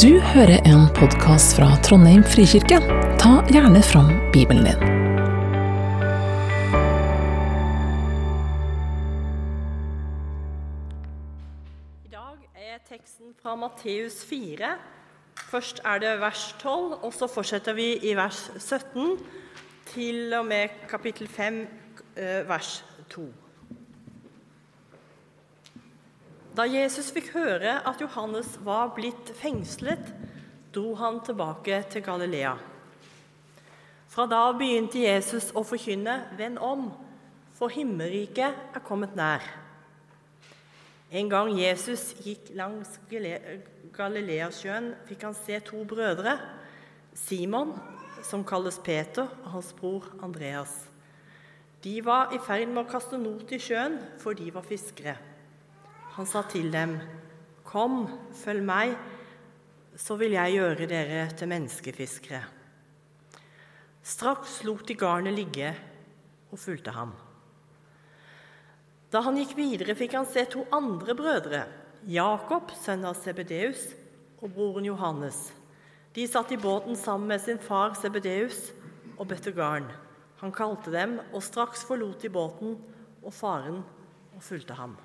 Du hører en podkast fra Trondheim frikirke. Ta gjerne fram Bibelen din. I dag er teksten fra Matteus 4. Først er det vers 12, og så fortsetter vi i vers 17 til og med kapittel 5, eh, vers 2. Da Jesus fikk høre at Johannes var blitt fengslet, dro han tilbake til Galilea. Fra da begynte Jesus å forkynne 'Vend om, for himmelriket er kommet nær'. En gang Jesus gikk langs Galileasjøen, fikk han se to brødre. Simon, som kalles Peter, og hans bror Andreas. De var i ferd med å kaste not i sjøen, for de var fiskere. Han sa til dem, 'Kom, følg meg, så vil jeg gjøre dere til menneskefiskere.' Straks lot de garnet ligge og fulgte ham. Da han gikk videre, fikk han se to andre brødre, Jakob, sønn av Sebedeus, og broren Johannes. De satt i båten sammen med sin far Sebedeus og bøtte garn. Han kalte dem, og straks forlot de båten og faren og fulgte ham.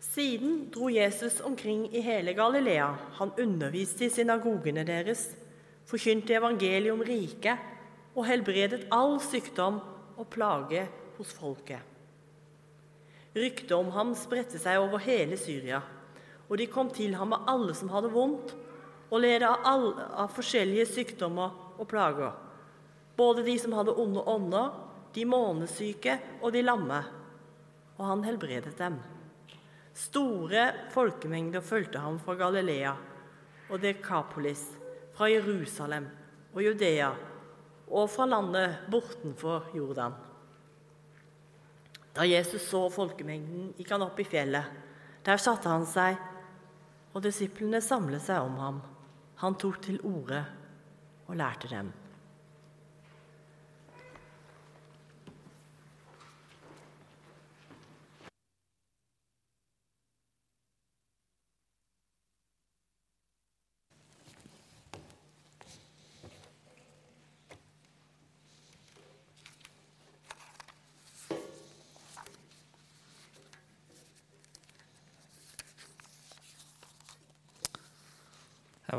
Siden dro Jesus omkring i hele Galilea. Han underviste i synagogene deres, forkynte evangeliet om riket og helbredet all sykdom og plage hos folket. Ryktet om ham spredte seg over hele Syria, og de kom til ham med alle som hadde vondt, og led av, alle, av forskjellige sykdommer og plager. Både de som hadde onde ånder, de månesyke og de lamme. Og han helbredet dem. Store folkemengder fulgte ham fra Galilea og Dekapolis, fra Jerusalem og Judea og fra landet bortenfor Jordan. Da Jesus så folkemengden, gikk han opp i fjellet. Der satte han seg, og disiplene samlet seg om ham. Han tok til orde og lærte dem.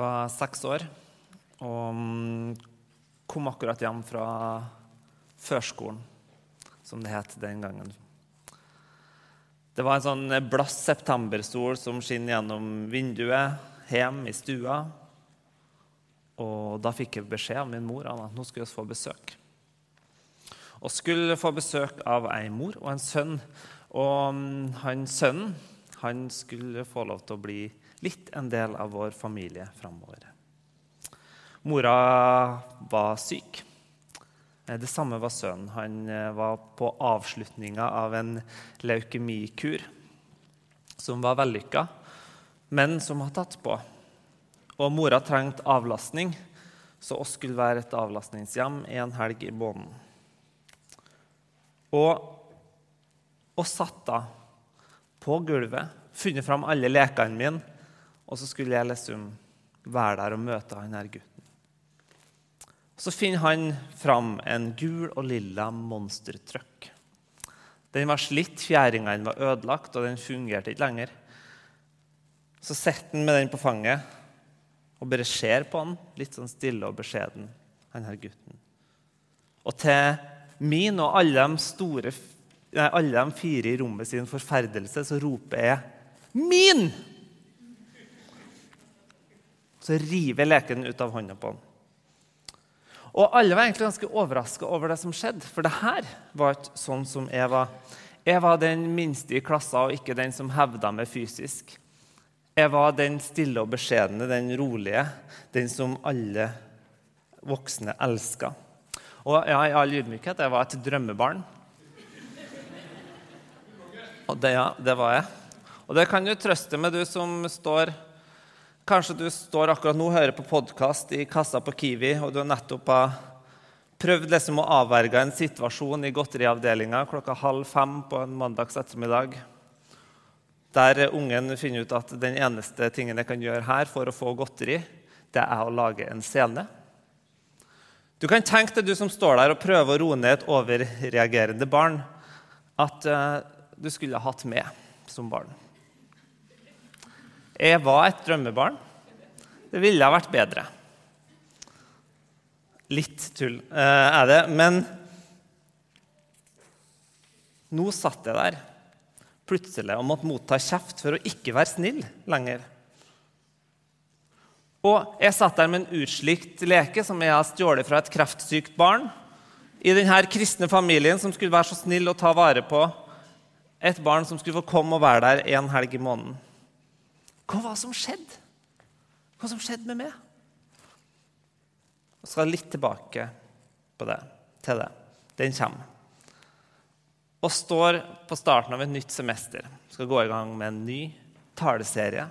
Jeg var seks år og mm, kom akkurat hjem fra førskolen, som det het den gangen. Det var en sånn blass septemberstol som skinner gjennom vinduet hjemme i stua. Og da fikk jeg beskjed av min mor om at nå skulle vi få besøk. Og skulle få besøk av ei mor og en sønn. Og mm, han sønnen han skulle få lov til å bli litt en del av vår familie framover. Mora var syk. Eh, Det samme var sønnen. Han eh, var på avslutninga av en leukemikur som var vellykka, men som har tatt på. Og mora trengte avlastning, så oss skulle være et avlastningshjem en helg i måneden. Og oss satt da på gulvet, funnet fram alle lekene mine, og så skulle jeg liksom være der og møte han her gutten. Så finner han fram en gul og lilla monstertruck. Den var slitt, fjæringene var ødelagt, og den fungerte ikke lenger. Så sitter han med den på fanget og bare ser på han, litt sånn stille og beskjeden, han her gutten. Og til min og alle de, store, nei, alle de fire i rommet sin forferdelse så roper jeg 'Min!' Så river jeg leken ut av hånda på han. Og alle var egentlig ganske overraska over det som skjedde, for det her var ikke sånn som jeg var. Jeg var den minste i klassa og ikke den som hevda meg fysisk. Jeg var den stille og beskjedne, den rolige, den som alle voksne elska. Og ja, i all ydmykhet, jeg var et drømmebarn. Og det, ja, det var jeg. Og det kan du trøste med, du som står Kanskje du står akkurat nå og hører på podkast i kassa på Kiwi, og du har nettopp prøvd liksom å avverge en situasjon i godteriavdelinga klokka halv fem på en mandags ettermiddag. Der ungen finner ut at den eneste tingen jeg kan gjøre her for å få godteri, det er å lage en scene. Du kan tenke deg, du som står der og prøver å roe ned et overreagerende barn, at uh, du skulle ha hatt med som barn. Jeg var et drømmebarn. Det ville ha vært bedre. Litt tull uh, er det, men nå satt jeg der plutselig og måtte motta kjeft for å ikke være snill lenger. Og jeg satt der med en utslikt leke som jeg har stjålet fra et kreftsykt barn. I denne kristne familien som skulle være så snill å ta vare på et barn som skulle få komme og være der en helg i måneden. Hva var det som skjedde? Hva som skjedde med meg? Jeg skal litt tilbake det, til det. Den kommer og står på starten av et nytt semester. Skal gå i gang med en ny taleserie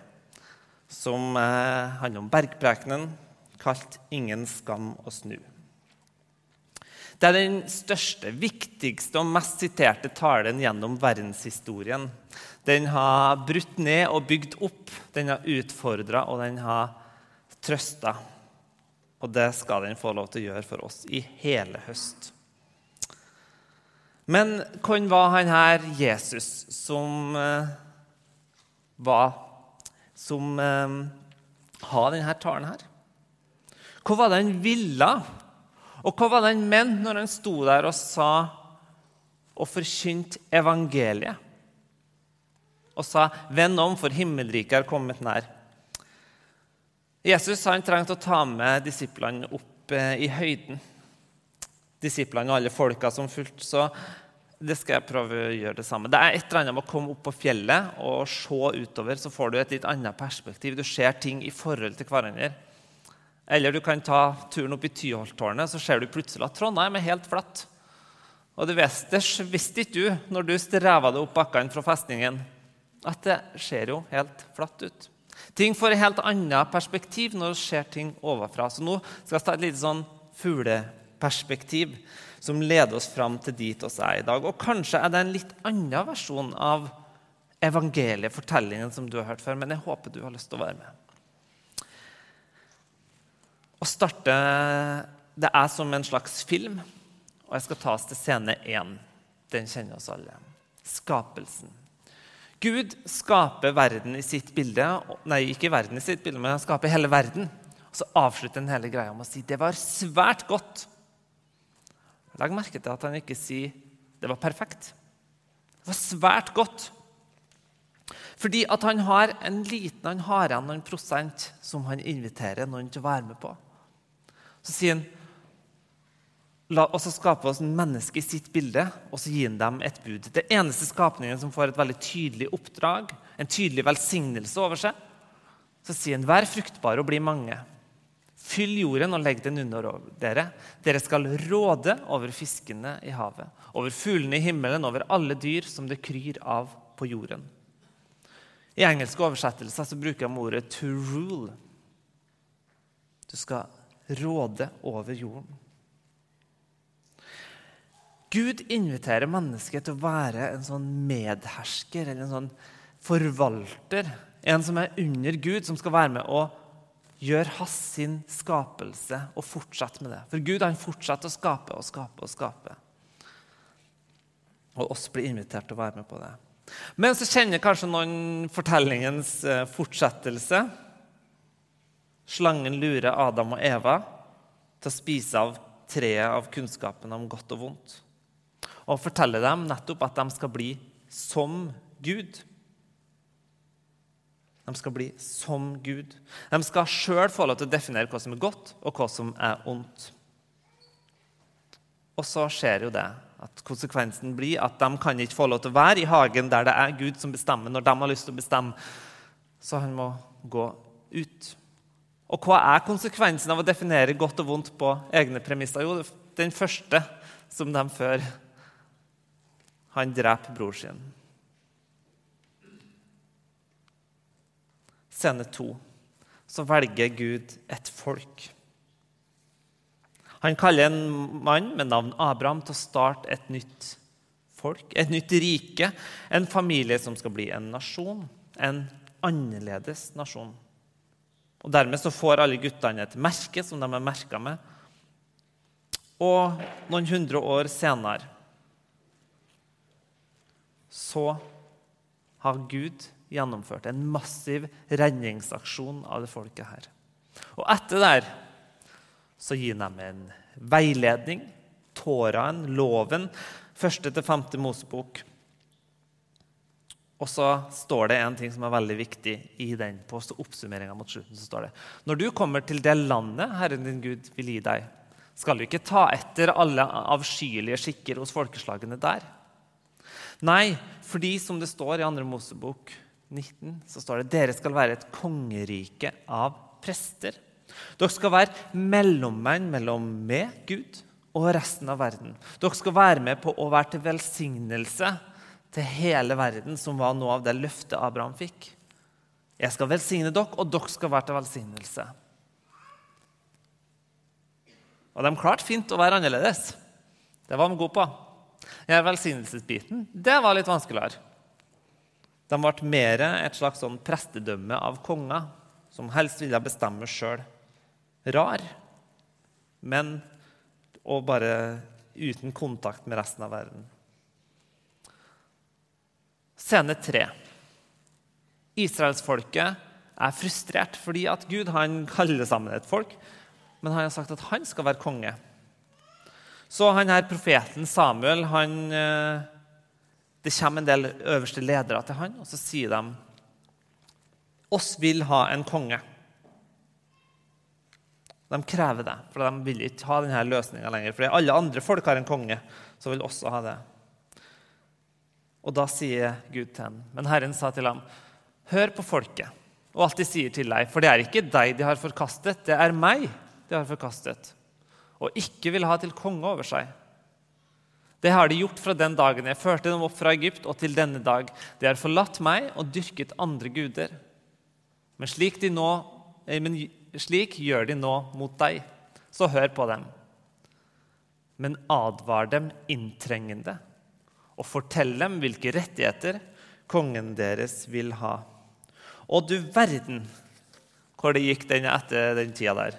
som eh, handler om bergprekenen, kalt 'Ingen skam å snu'. Det er den største, viktigste og mest siterte talen gjennom verdenshistorien. Den har brutt ned og bygd opp, den har utfordra og den har trøsta. Og det skal den få lov til å gjøre for oss i hele høst. Men hvem var han her Jesus som eh, var Som eh, har denne talen her? Hva var det han ville? Og hva var det han mente når han sto der og sa og forkynte evangeliet? Og sa 'Venn om, for himmelriket er kommet nær'. Jesus han trengte å ta med disiplene opp uh, i høyden disiplene og alle folka som fulgte. Så det skal jeg prøve å gjøre det samme. Det er et eller annet med å komme opp på fjellet og se utover, så får du et litt annet perspektiv. Du ser ting i forhold til hverandre. Eller du kan ta turen opp i Tyholttårnet, så ser du plutselig at Trondheim er helt flatt. Og det visste ikke du når du streva deg opp bakkene fra festningen, at det ser jo helt flatt ut. Ting får et helt annet perspektiv når du ser ting overfra. Så nå skal vi ta et lite sånn fugleperspektiv som leder oss fram til dit vi er i dag. Og kanskje er det en litt annen versjon av evangeliet, fortellingen som du har hørt før, men jeg håper du har lyst til å være med. Å starte Det er som en slags film, og jeg skal ta oss til scene én. Den kjenner oss alle. Skapelsen. Gud skaper verden i sitt bilde. Nei, ikke verden i sitt bilde, men han skaper hele verden. Og så avslutter han hele greia med å si det var svært godt. Legg merke til at han ikke sier det var perfekt. Det var svært godt. Fordi at han har en liten han har igjen noen prosent som han inviterer noen til å være med på. Så sier han La oss skape oss en menneske i sitt bilde, og så han dem et bud. Det eneste skapningen som får et veldig tydelig oppdrag, en tydelig velsignelse over seg. Så sier han, vær fruktbare og bli mange. Fyll jorden og legg den under dere. Dere skal råde over fiskene i havet, over fuglene i himmelen, over alle dyr som det kryr av på jorden. I engelske oversettelser så bruker de ordet 'to rule'. Du skal råde over jorden. Gud inviterer mennesket til å være en sånn medhersker eller en sånn forvalter. En som er under Gud, som skal være med å gjøre hans sin skapelse og fortsette med det. For Gud han fortsetter å skape og skape og skape. Og oss blir invitert til å være med på det. Men så kjenner kanskje noen fortellingens eh, fortsettelse. Slangen lurer Adam og Eva til å spise av treet av kunnskapen om godt og vondt. Og forteller dem nettopp at de skal bli som Gud. De skal bli som Gud. De skal sjøl få lov til å definere hva som er godt, og hva som er ondt. Og så skjer jo det at konsekvensen blir at de kan ikke få lov til å være i hagen der det er Gud som bestemmer når de har lyst til å bestemme. Så han må gå ut. Og hva er konsekvensen av å definere godt og vondt på egne premisser? Jo, den første som de før Han dreper bror sin. scene to, så velger Gud et folk. Han kaller en mann med navn Abraham til å starte et nytt folk, et nytt rike, en familie som skal bli en nasjon. en annerledes nasjon. Og Dermed så får alle guttene et merke som de er merka med. Og noen hundre år senere så har Gud gjennomført en massiv redningsaksjon av det folket her. Og etter der så gir de en veiledning, Tåraen, loven, første til femte Mosebok. Og så står det en ting som er veldig viktig i den på oppsummeringa mot slutten. så står det, Når du kommer til det landet Herren din Gud vil gi deg, skal du ikke ta etter alle avskyelige skikker hos folkeslagene der. Nei, fordi som det står i 2. Mosebok 19, så står det dere skal være et kongerike av prester. Dere skal være mellommenn mellom meg, Gud, og resten av verden. Dere skal være med på å være til velsignelse til hele verden, som var noe av det løftet Abraham fikk. Jeg skal velsigne dere, og dere skal være til velsignelse. Og de klarte fint å være annerledes. Det var de gode på. Ja, velsignelsesbiten det var litt vanskeligere. De ble mer et slags sånn prestedømme av konger, som helst ville bestemme sjøl. Rar, men og bare uten kontakt med resten av verden. Scene tre. Israelsfolket er frustrert fordi at Gud han kaller sammen et folk, men han har sagt at han skal være konge. Så han her profeten Samuel han, eh, Det kommer en del øverste ledere til han, og så sier de oss vil ha en konge. De krever det, for de vil ikke ha denne løsninga lenger. For alle andre folk har en konge, så vil også ha det. Og da sier Gud til ham, men Herren sa til ham, hør på folket og alt de sier til deg, for det er ikke deg de har forkastet, det er meg de har forkastet, og ikke vil ha til konge over seg. Det har de gjort fra den dagen jeg førte dem opp fra Egypt, og til denne dag. De har forlatt meg og dyrket andre guder. Men slik, nå, eh, men slik gjør de nå mot deg, så hør på dem. Men advar dem inntrengende og fortell dem hvilke rettigheter kongen deres vil ha. Og du verden hvor det gikk den etter den tida der.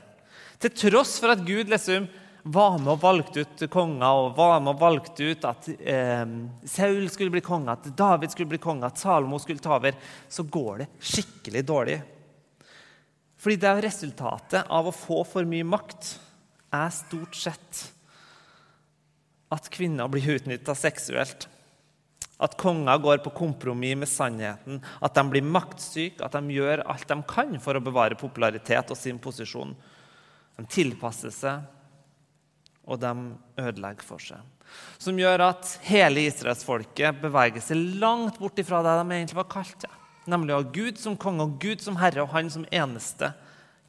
Til tross for at Gud liksom var med og valgte ut konger og var med og valgte ut at eh, Saul skulle bli konge, at David skulle bli konge, at Salomo skulle ta over, så går det skikkelig dårlig. Fordi det er resultatet av å få for mye makt er stort sett at kvinner blir utnytta seksuelt. At konger går på kompromiss med sannheten, at de blir maktsyke, at de gjør alt de kan for å bevare popularitet og sin posisjon. De tilpasser seg, og de ødelegger for seg. Som gjør at hele israelsfolket beveger seg langt bort ifra det de egentlig var kalt til. Nemlig å ha Gud som konge og Gud som herre og han som eneste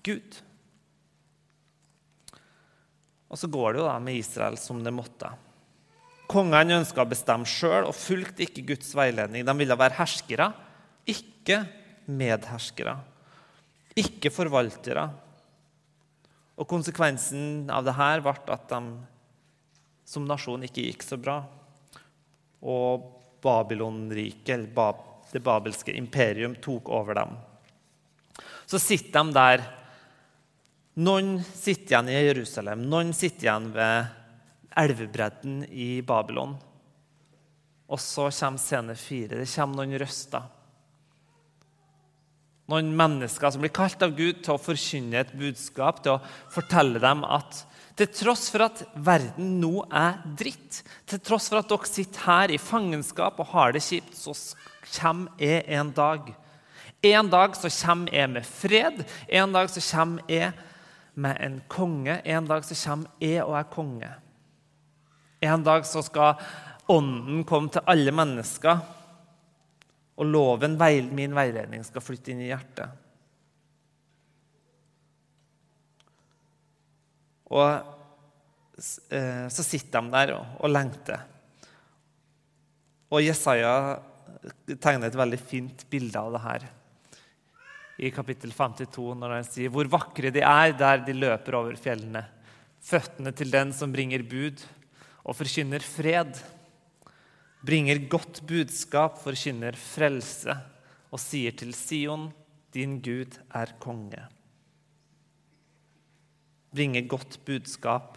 Gud. Og så går det jo da med Israel som det måtte. Kongene ønska å bestemme sjøl og fulgte ikke Guds veiledning. De ville være herskere, ikke medherskere. Ikke forvaltere. Og Konsekvensen av det her ble at de som nasjon ikke gikk så bra. Og Babylonriket, eller det babelske imperium, tok over dem. Så sitter de der. Noen sitter igjen i Jerusalem, noen sitter igjen ved elvebredden i Babylon. Og så kommer scene fire. Det kommer noen røster. Noen mennesker som blir kalt av Gud til å forkynne et budskap, til å fortelle dem at til tross for at verden nå er dritt, til tross for at dere sitter her i fangenskap og har det kjipt, så kommer jeg en dag. En dag så kommer jeg med fred. En dag så kommer jeg med en konge. En dag så kommer jeg og er konge. En dag så skal Ånden komme til alle mennesker, og loven, min veiledning, skal flytte inn i hjertet. Og eh, så sitter de der og, lengter. Og Jesaja tegner et veldig fint bilde av det her i kapittel 52, når han sier hvor vakre de er der de løper over fjellene. Føttene til den som bringer bud, og forkynner fred. Bringer godt budskap, forkynner frelse og sier til Sion, din Gud er konge. Bringer godt budskap,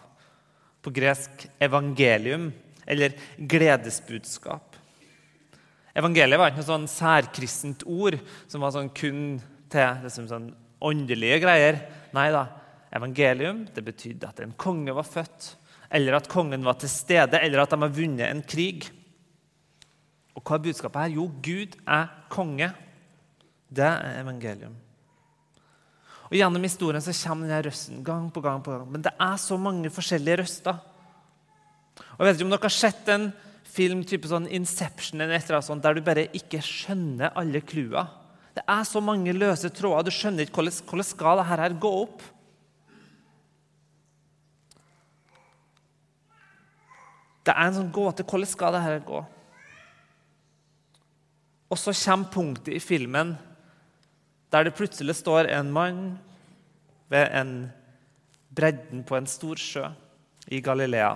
på gresk evangelium, eller gledesbudskap. Evangeliet var ikke noe sånn særkristent ord som var sånn kun til liksom sånn åndelige greier. Nei da. Evangelium det betydde at en konge var født, eller at kongen var til stede, eller at de har vunnet en krig. Og hva er budskapet her? Jo, Gud er konge. Det er evangelium. Og Gjennom historien så kommer denne røsten gang på gang. på gang. Men det er så mange forskjellige røster. Og jeg vet ikke om dere har sett en film type sånn Inception eller et eller annet sånt, der du bare ikke skjønner alle cloua. Det er så mange løse tråder. Du skjønner ikke hvordan, hvordan skal dette her gå opp. Det er en sånn gåte. Hvordan skal dette gå? Og så kommer punktet i filmen der det plutselig står en mann ved en bredden på en stor sjø i Galilea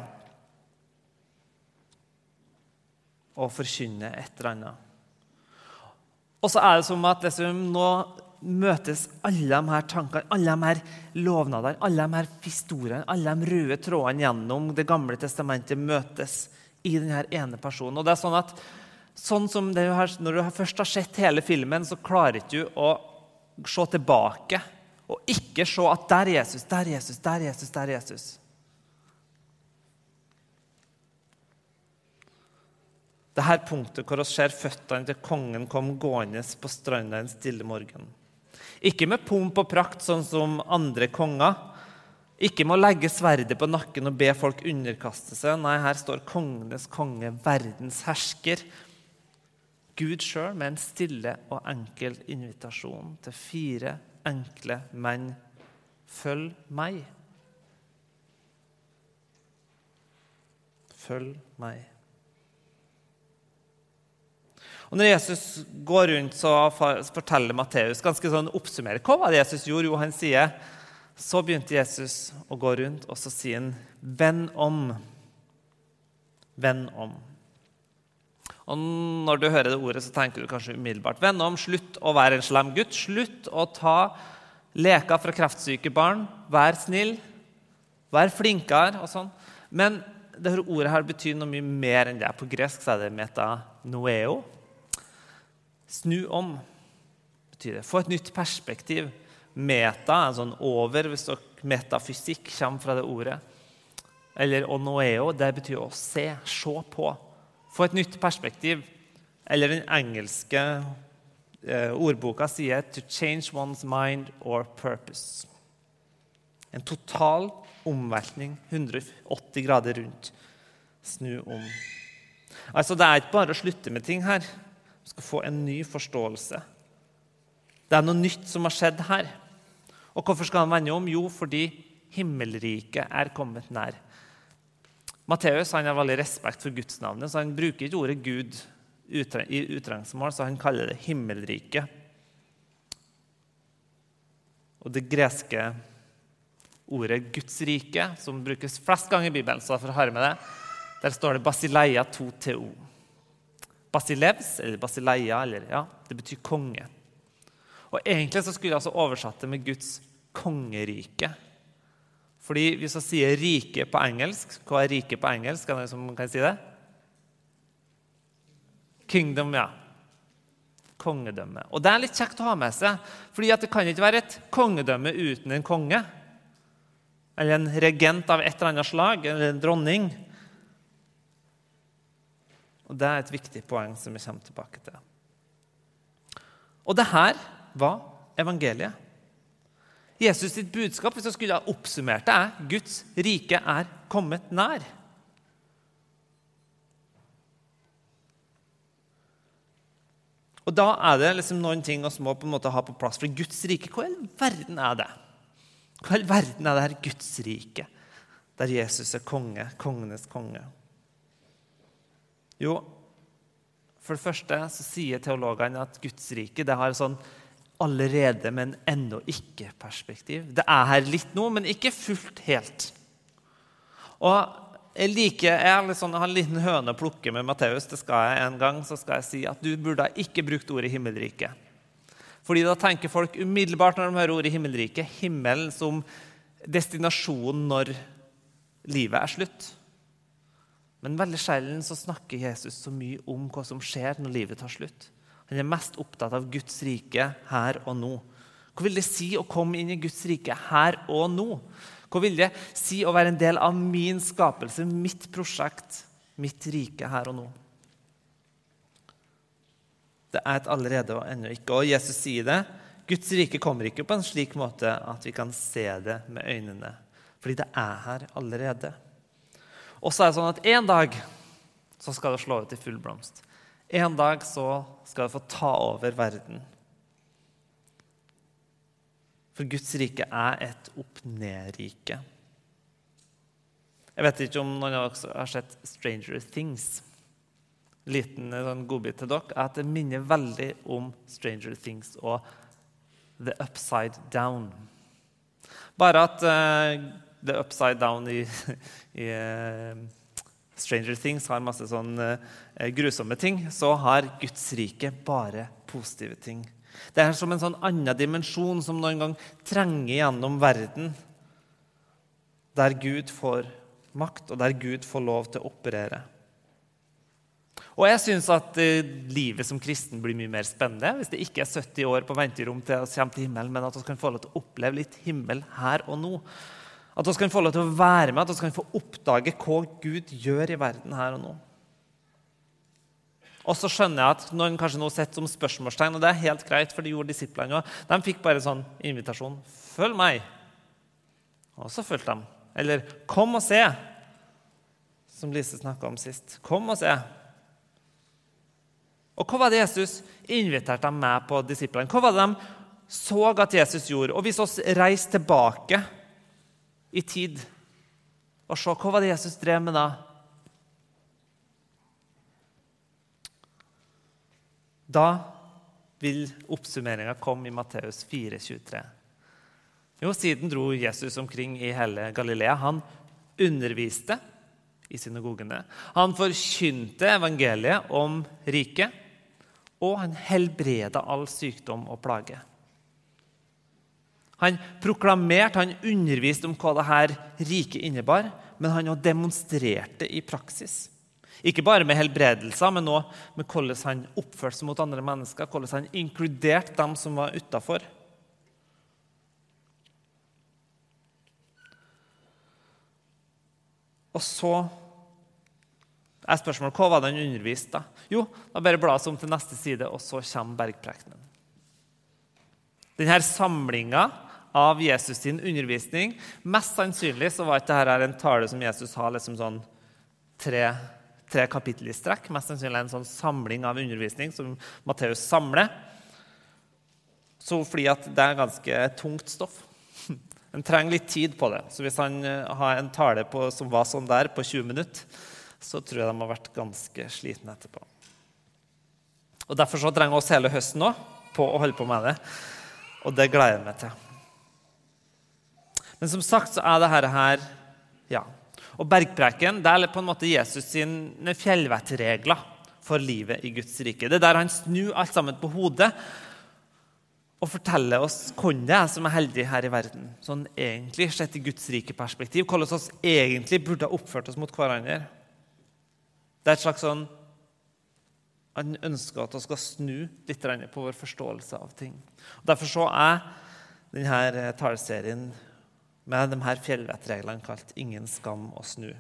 og forkynner et eller annet. Og så er det som at liksom, nå møtes alle de her tankene, alle de her lovnadene, alle de her historiene, alle de røde trådene gjennom Det gamle testamentet møtes i denne ene personen. Og det er sånn at sånn som her, Når du først har sett hele filmen, så klarer ikke du å se tilbake og ikke se at der er Jesus, der er Jesus, der er Jesus, der er Jesus. Det her punktet hvor vi ser føttene til kongen kom gående på stranda en stille morgen. Ikke med pomp og prakt, sånn som andre konger. Ikke med å legge sverdet på nakken og be folk underkaste seg. Nei, her står kongenes konge, verdens hersker. Gud sjøl med en stille og enkel invitasjon til fire enkle menn. Følg meg. Følg meg. Og Når Jesus går rundt, så forteller Matteus ganske sånn oppsummerer hva var det Jesus gjorde. Jo, han sier, Så begynte Jesus å gå rundt, og så sier han, 'Venn om'. Venn om. Og Når du hører det ordet, så tenker du kanskje umiddelbart Venn om, slutt å være en slem gutt. Slutt å ta leker fra kreftsyke barn. Vær snill. Vær flinkere og sånn. Men dette ordet her betyr noe mye mer enn det. På gresk er det metanoeo. Snu om betyr det. Få et nytt perspektiv. Meta er sånn over, hvis metafysikk kommer fra det ordet. Eller onoeo, det betyr å se, se på. Få et nytt perspektiv. Eller den engelske eh, ordboka sier 'to change one's mind or purpose'. En total omveltning 180 grader rundt. Snu om. Altså, Det er ikke bare å slutte med ting her skal få en ny forståelse. Det er noe nytt som har skjedd her. Og hvorfor skal han vende om? Jo, fordi himmelriket er kommet nær. Matteus har veldig respekt for gudsnavnet, så han bruker ikke ordet Gud i utrengsmål, så han kaller det himmelriket. Og det greske ordet Guds rike, som brukes flest ganger i Bibelen, så derfor har jeg med det, der står det basileia to teo. Basilevs eller Basileia eller, ja, det betyr konge. Og Egentlig så skulle jeg altså oversatt det med Guds kongerike. Fordi Hvis jeg sier 'rike' på engelsk Hva er 'rike' på engelsk? Kan jeg, kan jeg si det? Kingdom, ja. Kongedømme. Og Det er litt kjekt å ha med seg, fordi det kan ikke være et kongedømme uten en konge. Eller en regent av et eller annet slag, eller en dronning. Og Det er et viktig poeng som vi kommer tilbake til. Og det her var evangeliet. Jesus sitt budskap hvis jeg skulle ha oppsummert det, er Guds rike er kommet nær. Og Da er det liksom noen ting vi må på en måte ha på plass. For Guds rike, hva i all verden er det? Hva i all verden er det her Guds rike, der Jesus er konge, kongenes konge? Jo, for det første så sier teologene at Guds rike det har sånn allerede, men ennå ikke-perspektiv. Det er her litt nå, men ikke fullt helt. Og jeg liker, jeg sånn, jeg har en liten høne å plukke med Matteus. Det skal jeg en gang, så skal jeg si at du burde ikke brukt ordet himmelrike. Fordi da tenker folk umiddelbart når de hører ordet himmelrike, himmelen som destinasjonen når livet er slutt. Men veldig sjelden så snakker Jesus så mye om hva som skjer når livet tar slutt. Han er mest opptatt av Guds rike her og nå. Hva vil det si å komme inn i Guds rike her og nå? Hva vil det si å være en del av min skapelse, mitt prosjekt, mitt rike her og nå? Det er et allerede og ennå ikke. Og Jesus sier det. Guds rike kommer ikke på en slik måte at vi kan se det med øynene. Fordi det er her allerede. Og så er det sånn at en dag så skal det slå ut i full blomst. En dag så skal det få ta over verden. For Guds rike er et opp-ned-rike. Jeg vet ikke om noen av dere har sett 'Stranger Things' liten eh, sånn godbit til dere, er at det minner veldig om Stranger Things og The Upside Down. Bare at uh, The Upside Down i, i uh, Stranger Things har masse sånn uh, grusomme ting, så har Guds rike bare positive ting. Det er som en sånn annen dimensjon som noen gang trenger gjennom verden, der Gud får makt, og der Gud får lov til å operere. Og jeg syns at livet som kristen blir mye mer spennende hvis det ikke er 70 år på venterom til å komme til himmelen, men at vi kan få lov til å oppleve litt himmel her og nå. At vi kan få lov til å være med, at vi kan få oppdage hva Gud gjør i verden her og nå. Og så skjønner jeg at noen kanskje nå sitter som spørsmålstegn, og det er helt greit, for de gjorde disiplene òg. De fikk bare sånn invitasjon 'Følg meg'. Og så fulgte de. Eller 'Kom og se', som Lise snakka om sist. Kom og se. Og hva var det Jesus inviterte dem med på disiplene? Hva var det de så at Jesus gjorde? Og hvis oss reiser tilbake i tid og se hva var det Jesus drev med da? Da vil oppsummeringa komme i Matteus 4,23. Jo, siden dro Jesus omkring i hele Galilea. Han underviste i synagogene. Han forkynte evangeliet om riket og han helbreda all sykdom og plage. Han proklamerte, han underviste om hva dette riket innebar, men han også demonstrerte i praksis. Ikke bare med helbredelser, men også med hvordan han oppførte seg mot andre mennesker, hvordan han inkluderte dem som var utafor. Og så er spørsmålet hva var det han underviste? da? Jo, da bare blas om til neste side, og så kommer bergprekenen. Denne samlinga av Jesus sin undervisning Mest sannsynlig så var ikke dette en tale som Jesus har liksom sånn tre, tre kapittel i strekk. Mest sannsynlig en sånn samling av undervisning som Matteus samler. Så fordi at det er ganske tungt stoff. En trenger litt tid på det. Så hvis han eh, har en tale på, som var sånn der, på 20 minutter, så tror jeg de har vært ganske slitne etterpå. Og Derfor så trenger vi hele høsten nå på å holde på med det. Og det gleder jeg meg til. Men som sagt så er det her ja. Og bergpreken det er på en måte Jesus sine fjellvettregler for livet i Guds rike. Det er der han snur alt sammen på hodet og forteller oss hvem det er som er heldig her i verden. Sånn egentlig sett i Guds rike perspektiv. Hvordan vi egentlig burde ha oppført oss mot hverandre. Det er et slags sånn Han ønsker at vi skal snu litt på vår forståelse av ting. Og derfor så er denne taleserien med de her fjellvettreglene kalt 'Ingen skam å snu'.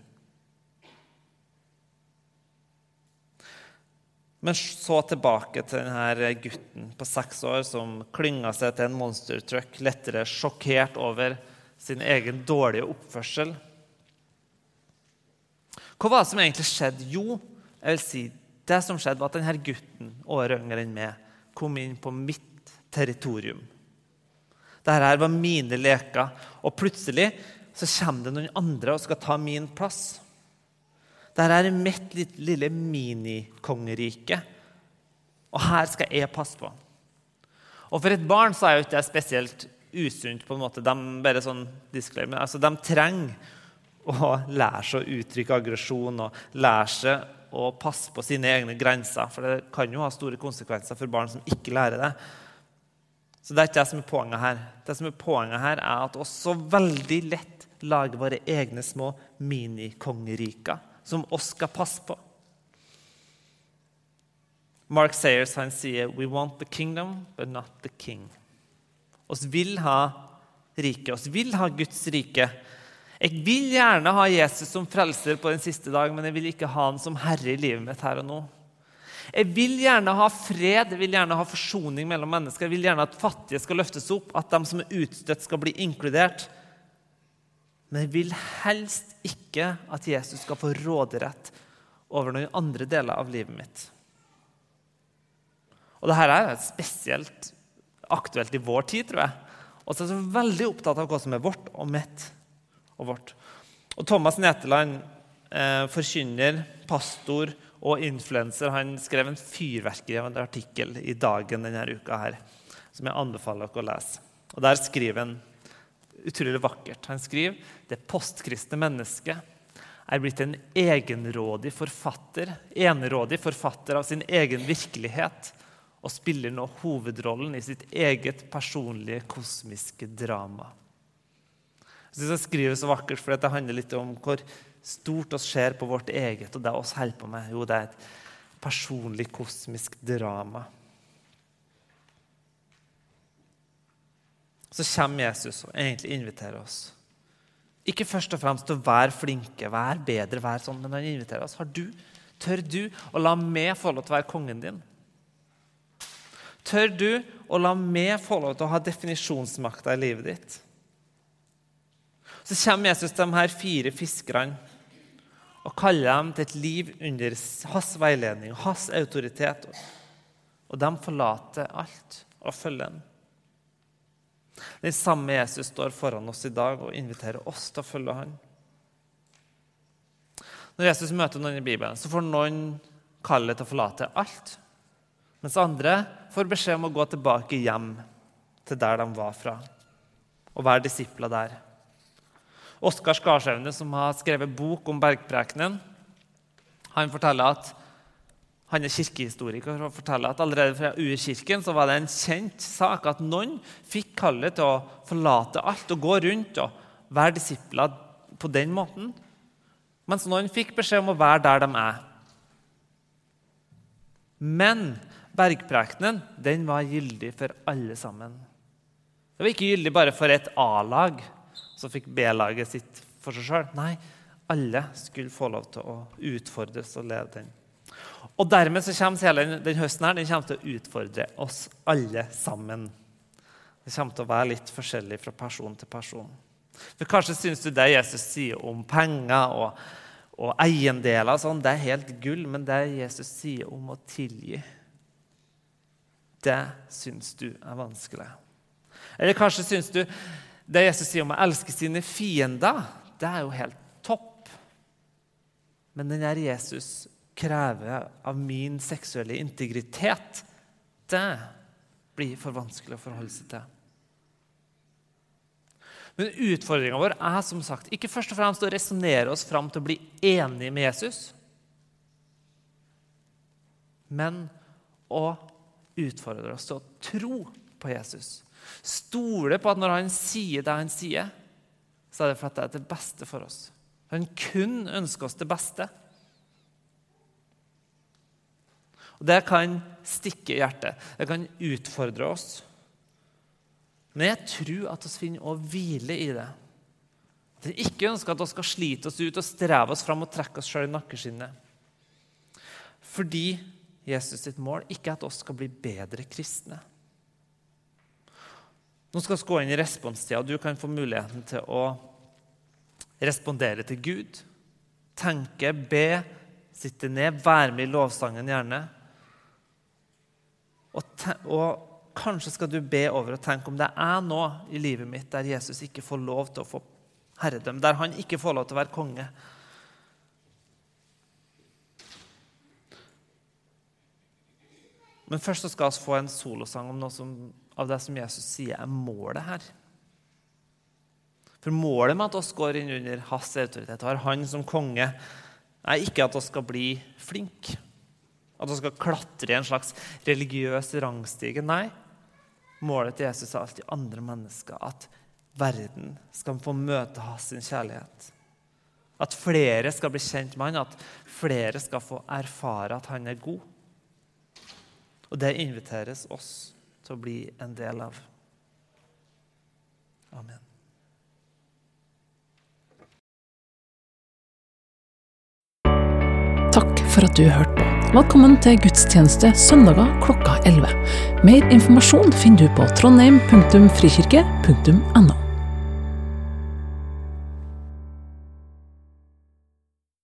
Men så tilbake til denne gutten på seks år som klynga seg til en monstertruck, lettere sjokkert over sin egen dårlige oppførsel. Hva var det som egentlig skjedde? Jo, jeg vil si, det som skjedde, var at denne gutten året yngre enn meg kom inn på mitt territorium. Dette her var mine leker, og plutselig så kommer det noen andre og skal ta min plass. Dette er mitt lille minikongerike, og her skal jeg passe på. Og For et barn så er jo ikke det spesielt usunt. på en måte. De bare sånn altså de trenger å lære seg å uttrykke aggresjon og lære seg å passe på sine egne grenser. For det kan jo ha store konsekvenser for barn som ikke lærer det. Så det er ikke det som er poenget her. Det som er poenget her, er at oss så veldig lett lager våre egne små minikongeriker som oss skal passe på. Mark Sayers han sier «We want the kingdom, but not the king». Oss vil ha riket, oss vil ha Guds rike. Jeg vil gjerne ha Jesus som frelser på den siste dag, men jeg vil ikke ha han som herre i livet mitt her og nå. Jeg vil gjerne ha fred, jeg vil gjerne ha forsoning mellom mennesker. Jeg vil gjerne at fattige skal løftes opp, at de som er utstøtt, skal bli inkludert. Men jeg vil helst ikke at Jesus skal få råderett over noen andre deler av livet mitt. Og dette er spesielt aktuelt i vår tid, tror jeg. Og så er jeg veldig opptatt av hva som er vårt og mitt og vårt. Og Thomas Neteland, eh, forkynner, pastor og influenser, han skrev en fyrverkeri artikkel i Dagen denne uka her, som jeg anbefaler dere å lese. Og Der skriver han utrolig vakkert. Han skriver det postkristne mennesket er blitt en egenrådig forfatter, enerådig forfatter av sin egen virkelighet og spiller nå hovedrollen i sitt eget personlige kosmiske drama. Jeg synes han skriver så vakkert, for Det handler litt om hvor stort oss ser på vårt eget, og det oss holder på med. Jo, det er et personlig kosmisk drama. Så kommer Jesus og egentlig inviterer oss. Ikke først og fremst til å være flinke, være bedre, være sånn, men han inviterer oss. Har du, Tør du å la meg få lov til å være kongen din? Tør du å la meg få lov til å ha definisjonsmakta i livet ditt? Så kommer Jesus til de her fire fiskerne kaller dem til et liv under hans veiledning hans autoritet. Og de forlater alt og følger ham. Den samme Jesus står foran oss i dag og inviterer oss til å følge ham. Når Jesus møter noen i Bibelen, så får noen kallet til å forlate alt. Mens andre får beskjed om å gå tilbake hjem til der de var fra, og være disipler der. Oskar Skarsaune, som har skrevet bok om bergprekenen, han forteller at han er kirkehistoriker og forteller at allerede fra urkirken så var det en kjent sak at noen fikk kallet til å forlate alt og gå rundt og være disipler på den måten, mens noen fikk beskjed om å være der de er. Men bergprekenen den var gyldig for alle sammen. Det var ikke gyldig bare for et A-lag som fikk B-laget sitt for seg sjøl. Nei, alle skulle få lov til å utfordres og leve den. Og dermed så kommer hele den, høsten her, den til å utfordre oss alle sammen. Det kommer til å være litt forskjellig fra person til person. For Kanskje syns du det Jesus sier om penger og, og eiendeler, sånn, det er helt gull, men det Jesus sier om å tilgi det syns du er vanskelig. Eller kanskje syns du det Jesus sier om å elske sine fiender, det er jo helt topp. Men den der Jesus krever av min seksuelle integritet, det blir for vanskelig å forholde seg til. Men utfordringa vår er som sagt ikke først og fremst å resonnere oss fram til å bli enige med Jesus, men å utfordre oss til å tro på Jesus. Stole på at når han sier det han sier, så er det for at det er det beste for oss. Han kun ønsker oss det beste. Og Det kan stikke i hjertet. Det kan utfordre oss. Men jeg tror at vi finner å hvile i det. At vi ikke ønsker at vi skal slite oss ut og streve oss fram og trekke oss sjøl i nakkeskinnet. Fordi Jesus sitt mål, ikke er at oss skal bli bedre kristne. Nå skal vi gå inn i responstida, du kan få muligheten til å respondere til Gud. Tenke, be, sitte ned, være med i lovsangen gjerne. Og, og, kanskje skal du be over og tenke om det er noe i livet mitt der Jesus ikke får lov til å få herredømme, der han ikke får lov til å være konge. Men først så skal vi få en solosang om noe som, av det som Jesus sier er målet her. For målet med at oss går inn under hans autoritet og har han som konge, er ikke at vi skal bli flinke, at vi skal klatre i en slags religiøs rangstige. Nei, Målet til Jesus er alltid andre mennesker. At verden skal få møte hans kjærlighet. At flere skal bli kjent med han, at flere skal få erfare at han er god. Og det inviteres oss til å bli en del av. Amen. Takk for at du hørte på. Velkommen til gudstjeneste søndager klokka 11. Mer informasjon finner du på trondheim.frikirke.no.